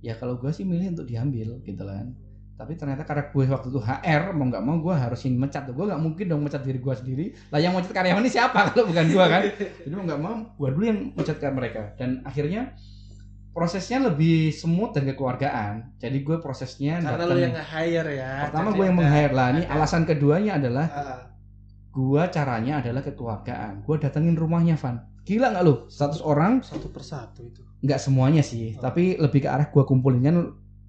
S1: ya kalau gue sih milih untuk diambil gitu kan. Tapi ternyata karena gue waktu itu HR mau nggak mau gue harus yang mecat tuh. Gue nggak mungkin dong mecat diri gue sendiri. Lah yang mecat karyawan ini siapa kalau bukan gue kan? Jadi mau nggak mau gue dulu yang mecat mereka. Dan akhirnya prosesnya lebih smooth dan kekeluargaan. Jadi gue prosesnya
S2: Karena lu yang nge-hire ya.
S1: pertama gue yang meng-hire lah. Ini alasan keduanya adalah
S2: Ah,
S1: gue caranya adalah kekeluargaan. Gue datengin rumahnya Van. Gila nggak lu? 100 orang
S2: satu persatu itu.
S1: nggak semuanya sih,
S2: Oh.
S1: tapi lebih ke arah gue kumpulin kan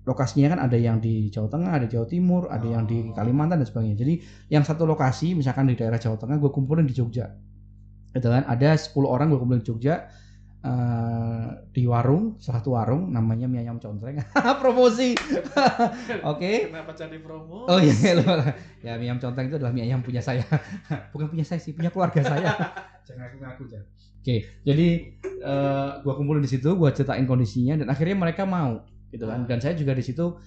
S1: lokasinya kan ada yang di Jawa Tengah, ada Jawa Timur, ada yang di
S2: Oh.
S1: Kalimantan dan sebagainya. Jadi yang satu lokasi misalkan di daerah Jawa Tengah gue kumpulin di Jogja. Gitu kan? Ada 10 orang gue kumpulin di Jogja eh, di warung, salah satu warung namanya mie ayam contreng. Promosi. Oke.
S2: Kenapa jadi promo?
S1: Oh iya, iya, lupa. ya mie ayam contreng itu adalah mie ayam punya saya, bukan punya saya sih, punya keluarga saya. Jangan aku ngaku jangan. Oke, jadi eh, gua kumpulin di situ, gua ceritain kondisinya dan akhirnya mereka mau, gitu kan. Dan saya juga di situ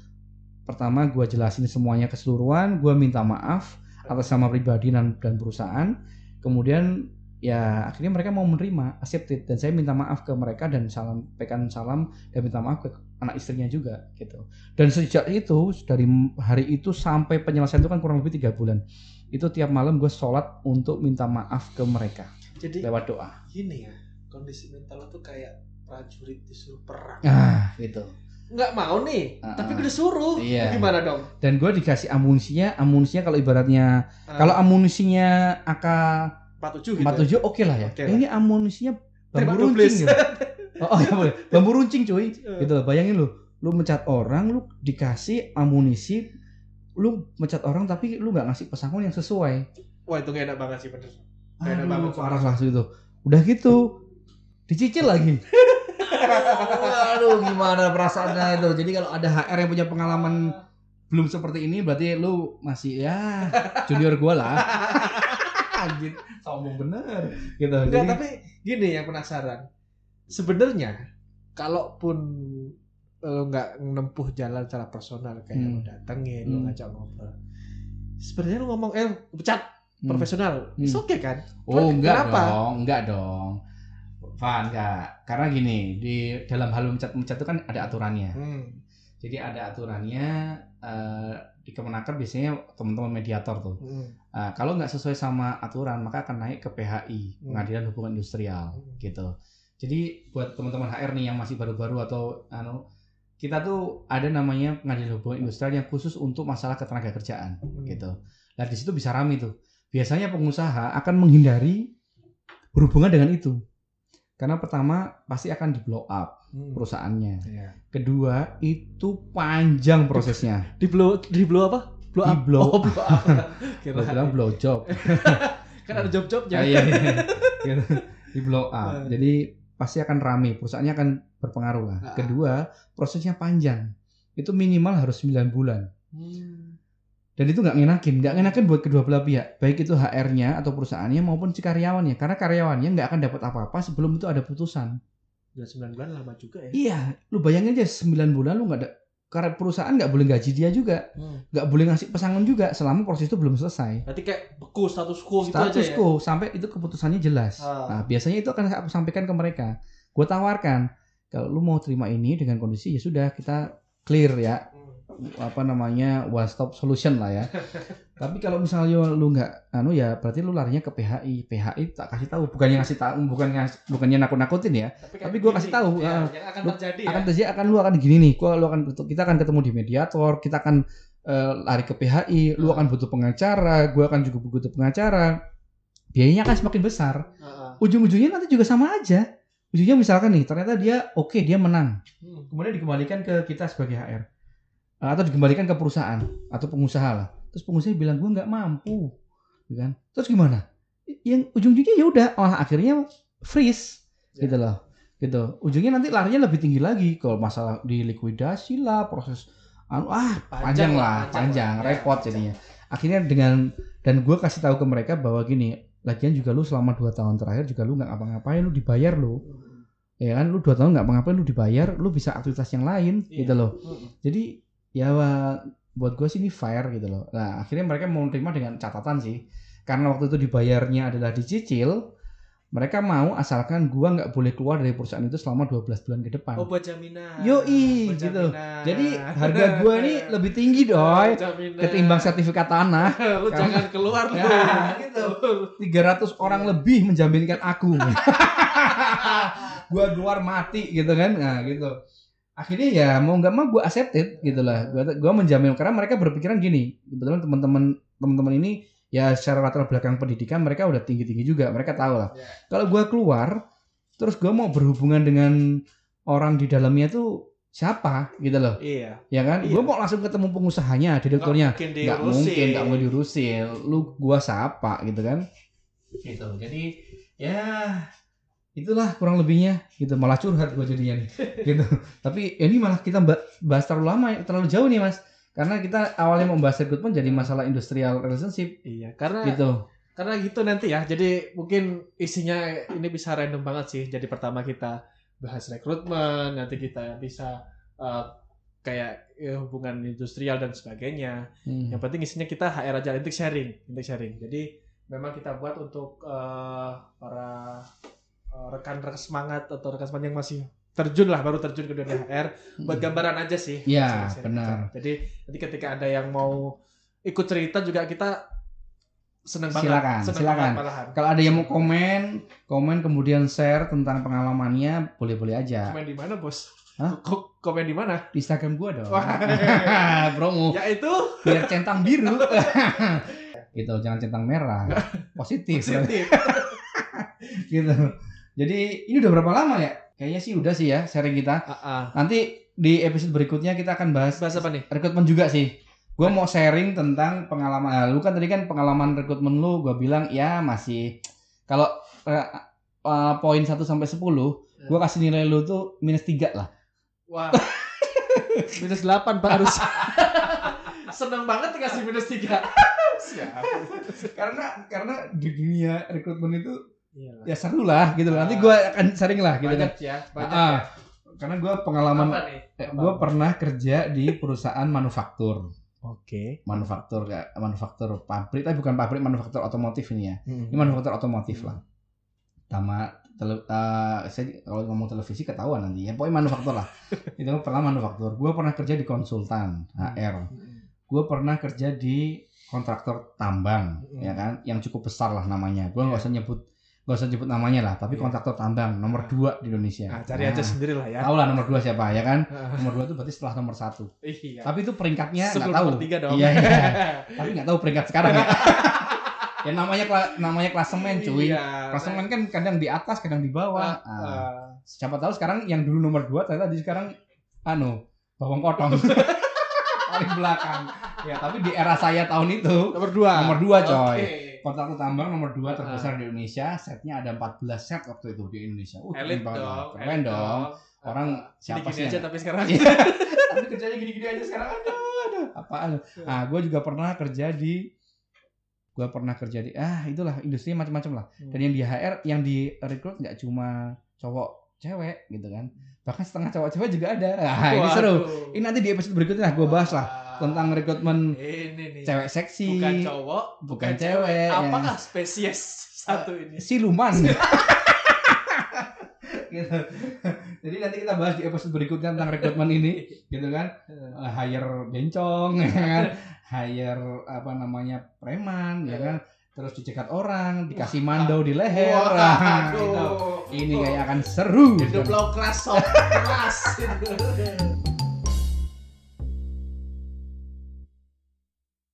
S1: pertama gua jelasin semuanya keseluruhan, gua minta maaf atas nama pribadi dan, dan perusahaan. Kemudian ya akhirnya mereka mau menerima, accepted dan saya minta maaf ke mereka dan sampaikan salam dan minta maaf ke anak istrinya juga gitu. Dan sejak itu dari hari itu sampai penyelesaian itu kan kurang lebih tiga bulan. Itu tiap malam gue sholat untuk minta maaf ke mereka
S2: Jadi
S1: lewat doa.
S2: gini ya, kondisi mental tuh kayak prajurit disuruh perang.
S1: Ah, gitu.
S2: Nggak mau nih,
S1: Ah,
S2: tapi
S1: ah.
S2: gue disuruh.
S1: Iya.
S2: Gimana dong?
S1: Dan gue dikasih amunisinya, amunisinya kalau ibaratnya
S2: Ah,
S1: kalau amunisinya AK
S2: 47 gitu.
S1: 47 oke lah ya. Eh,
S2: lah.
S1: Ini amunisinya bambu
S2: Tembak
S1: runcing gitu. Oh, oh ya boleh. Bambu runcing cuy.
S2: Eh.
S1: Gitu loh. Bayangin lu, lu mencat orang, lu dikasih amunisi, lu mencat orang tapi lu nggak ngasih pesangon yang sesuai.
S2: Wah itu gak enak banget sih bener. Gak enak banget.
S1: Parah lah itu. Udah gitu, dicicil lagi. Aduh, gimana perasaannya itu. Jadi kalau ada HR yang punya pengalaman belum seperti ini, berarti lu masih ya junior gua lah. Anjir, sombong bener. Gitu.
S2: Enggak,
S1: Jadi,
S2: tapi gini yang penasaran. Sebenarnya kalaupun lo nggak menempuh jalan secara personal kayak
S1: Hmm.
S2: lo datengin, lo
S1: Hmm.
S2: ngajak ngobrol. Sebenarnya lo ngomong eh pecat
S1: Hmm.
S2: profesional,
S1: Hmm.
S2: it's okay kan?
S1: Oh enggak
S2: Kenapa?
S1: dong, enggak dong. Van enggak. Karena gini, di dalam hal mencat-mencat itu kan ada aturannya.
S2: Hmm.
S1: Jadi ada aturannya eh, di Kemenaker biasanya teman-teman mediator tuh.
S2: Hmm.
S1: Nah, kalau nggak sesuai sama aturan maka akan naik ke PHI,
S2: Hmm.
S1: Pengadilan Hubungan Industrial
S2: Hmm.
S1: gitu. Jadi buat teman-teman HR nih yang masih baru-baru atau anu kita tuh ada namanya Pengadilan Hubungan Industrial yang khusus untuk masalah ketenaga kerjaan
S2: Hmm.
S1: gitu. Nah di situ bisa rame tuh. Biasanya pengusaha akan menghindari berhubungan dengan itu. Karena pertama pasti akan di blow up
S2: Hmm.
S1: perusahaannya.
S2: Iya.
S1: Kedua itu panjang prosesnya.
S2: Di blow di blow apa? Blow up.
S1: blow.
S2: Oh, blow up.
S1: Bilang blow job.
S2: kan ada job-jobnya.
S1: Ah, iya, iya. Di blow up.
S2: Eh.
S1: Jadi pasti akan rame, perusahaannya akan berpengaruh lah.
S2: Ah.
S1: Kedua, prosesnya panjang. Itu minimal harus 9 bulan.
S2: Hmm.
S1: Dan itu nggak ngenakin, nggak ngenakin buat kedua belah pihak, baik itu HR-nya atau perusahaannya maupun si karyawannya. Karena karyawannya nggak akan dapat apa-apa sebelum itu ada putusan.
S2: Udah 9 bulan lama juga ya.
S1: Iya, lu bayangin aja 9 bulan lu nggak ada karena perusahaan nggak boleh gaji dia juga,
S2: Hmm.
S1: nggak boleh ngasih pesangon juga selama proses itu belum selesai.
S2: Berarti kayak beku status quo gitu
S1: status
S2: aja ya.
S1: quo sampai itu keputusannya jelas.
S2: Ah.
S1: Nah, biasanya itu akan aku sampaikan ke mereka. Gue tawarkan kalau lu mau terima ini dengan kondisi ya sudah kita clear ya
S2: Hmm.
S1: apa namanya one stop solution lah ya. Tapi kalau misalnya lu nggak anu ya berarti lu larinya ke PHI. PHI tak kasih tahu bukannya ngasih tahu bukan ngas, bukannya nakut-nakutin ya.
S2: kan
S1: Tapi gua
S2: gini,
S1: kasih tahu,
S2: ya,
S1: ah,
S2: yang akan
S1: lu
S2: terjadi
S1: Akan
S2: ya.
S1: terjadi akan lu akan gini nih. Gua lu akan kita akan ketemu di mediator, kita akan eh, lari ke PHI, lu akan butuh pengacara, gua akan juga butuh pengacara. Biayanya akan semakin besar ujung-ujungnya nanti juga sama aja. Ujungnya misalkan nih, ternyata dia oke, dia menang.
S2: Hmm.
S1: Kemudian dikembalikan ke kita sebagai HR. Atau dikembalikan ke perusahaan atau pengusaha lah. Terus pengusaha bilang gue nggak mampu, gitu kan? Terus gimana? Yang ujung-ujungnya ya udah, oh, akhirnya freeze,
S2: Ya.
S1: gitu loh, gitu. Ujungnya nanti larinya lebih tinggi lagi kalau masalah di likuidasi lah, proses anu ah panjang, lah, panjang,
S2: lah. Ya,
S1: repot
S2: panjang.
S1: jadinya. Akhirnya dengan dan gue kasih tahu ke mereka bahwa gini, lagian juga lu selama dua tahun terakhir juga lu nggak ngapa-ngapain, lu dibayar lu,
S2: Hmm.
S1: ya kan? Lu dua tahun nggak ngapa-ngapain, lu dibayar, lu bisa aktivitas yang lain,
S2: Iya.
S1: gitu loh.
S2: Hmm.
S1: Jadi ya buat gue sih ini fair gitu loh. Nah akhirnya mereka mau terima dengan catatan sih, karena waktu itu dibayarnya adalah dicicil, mereka mau asalkan gua nggak boleh keluar dari perusahaan itu selama 12 bulan ke depan.
S2: Oh buat jaminan.
S1: Yoi,
S2: Buat
S1: gitu.
S2: jaminan.
S1: Jadi harga gua ini lebih tinggi
S2: Jaminan.
S1: ketimbang sertifikat tanah.
S2: lu jangan keluar lu.
S1: Ya, gitu. 300 orang lebih menjaminkan aku. gue keluar mati gitu kan nah gitu akhirnya ya mau nggak mau gue accepted gitu lah. Gue gue menjamin karena mereka berpikiran gini. Kebetulan teman-teman teman-teman ini ya secara latar belakang pendidikan mereka udah tinggi tinggi juga mereka tahu lah.
S2: Ya.
S1: kalau gue keluar terus gue mau berhubungan dengan orang di dalamnya tuh siapa gitu loh.
S2: Iya.
S1: ya kan?
S2: Iya.
S1: gue mau langsung ketemu pengusahanya direkturnya. Nggak mungkin nggak mau diurusin. Lu gua siapa gitu kan? Gitu. Jadi ya itulah kurang lebihnya gitu malah curhat gua jadinya nih gitu tapi ini malah kita ba- bahas terlalu lama terlalu jauh nih mas karena kita awalnya membahas rekrutmen jadi masalah industrial relationship
S2: Iya, karena
S1: gitu
S2: karena gitu nanti ya. Jadi mungkin isinya ini bisa random banget sih. Jadi pertama kita bahas rekrutmen, nanti kita bisa eh, kayak ya, hubungan industrial dan sebagainya.
S1: Hmm.
S2: Yang penting isinya kita HR aja untuk sharing, sharing. Jadi memang kita buat untuk eh, para rekan-rekan semangat atau rekan semangat yang masih terjun lah baru terjun ke dunia HR buat gambaran aja sih.
S1: Ya,
S2: Sharing-sharing
S1: benar.
S2: Jadi nanti ketika ada yang mau ikut cerita juga kita seneng banget.
S1: Silakan,
S2: seneng
S1: silakan.
S2: banget
S1: kalau ada yang mau komen komen kemudian share tentang pengalamannya boleh boleh aja
S2: Komen di mana bos?
S1: Hah?
S2: Ko- Komen di mana?
S1: di Instagram gua dong promo
S2: Ya itu
S1: biar centang biru gitu jangan centang merah positif
S2: positif.
S1: gitu jadi ini udah berapa lama ya kayaknya sih udah sih ya sharing kita
S2: Ah, ah.
S1: nanti di episode berikutnya kita akan bahas
S2: Bahas apa nih?
S1: rekrutmen juga sih gue mau sharing tentang pengalaman ah, lu kan tadi kan pengalaman rekrutmen lu gue bilang ya masih kalau eh, eh, poin 1 sampai 10 gue kasih nilai lu tuh minus 3 lah
S2: Wah. minus 8 Pak harus. Seneng banget dikasih minus 3. Siap.
S1: karena karena di dunia rekrutmen itu
S2: Iyalah.
S1: ya seru lah gitu loh. nanti gue akan sharing lah gitu kan.
S2: Banyak ya, banyak
S1: Ah,
S2: ya.
S1: karena gue pengalaman
S2: nih?
S1: gue pernah kerja di perusahaan manufaktur.
S2: Oke.
S1: manufaktur kayak manufaktur pabrik tapi bukan pabrik manufaktur otomotif ini ya. Ini manufaktur otomotif lah. Sama tele, eh, saya kalau ngomong televisi ketahuan nanti ya. Pokoknya manufaktur lah. Itu pernah manufaktur. Gue pernah kerja di konsultan HR gue pernah kerja di kontraktor tambang
S2: Hmm.
S1: ya kan? Yang cukup besar lah namanya. Gue nggak
S2: Iya.
S1: usah nyebut nggak usah nyebut namanya lah tapi
S2: Iya.
S1: kontraktor tambang nomor dua di Indonesia
S2: Nah, cari aja sendiri lah ya.
S1: tahu lah nomor dua siapa ya kan
S2: Ah,
S1: nomor dua itu berarti setelah nomor satu
S2: Iya.
S1: tapi itu peringkatnya nggak tahu
S2: tiga dong.
S1: iya iya tapi nggak tahu peringkat sekarang ya ya namanya namanya klasemen cuy
S2: Iya.
S1: klasemen kan kadang di atas kadang di bawah
S2: Ah,
S1: Ah,
S2: ah.
S1: siapa tahu sekarang yang dulu nomor dua ternyata di sekarang anu bawang potong paling belakang ya tapi di era saya tahun itu
S2: Nomor dua.
S1: Nomor dua, coy.
S2: Oke.
S1: Kontraktor tambang nomor dua
S2: Ah.
S1: terbesar di Indonesia setnya ada 14 set waktu itu di Indonesia. Uh,
S2: Elit dong.
S1: keren dong. orang
S2: Ah,
S1: siapa
S2: gini-gini
S1: sih
S2: aja
S1: yang-
S2: tapi sekarang.
S1: Iya. tapi kerjanya gini-gini aja sekarang. Aduh aduh. Apaan ah gue juga pernah kerja di gue pernah kerja di ah itulah industri macam-macam lah. Dan yang di HR yang di rekrut nggak cuma cowok cewek gitu kan. Bahkan setengah cowok cewek juga ada. Ah ini seru. Ini nanti di episode berikutnya gue bahas lah. Tentang rekrutmen
S2: ini nih.
S1: cewek seksi
S2: bukan cowok,
S1: bukan cewek, ya.
S2: Apakah spesies satu ini?
S1: siluman gitu. Jadi nanti kita bahas di episode berikutnya tentang rekrutmen ini, gitu kan? Eh, hire bencong, ya kan? Hire apa namanya preman, ya kan? Terus dicekat orang, dikasih mando di leher. Nah, gitu. Ini kayak akan seru.
S2: Hidup low class, soft class.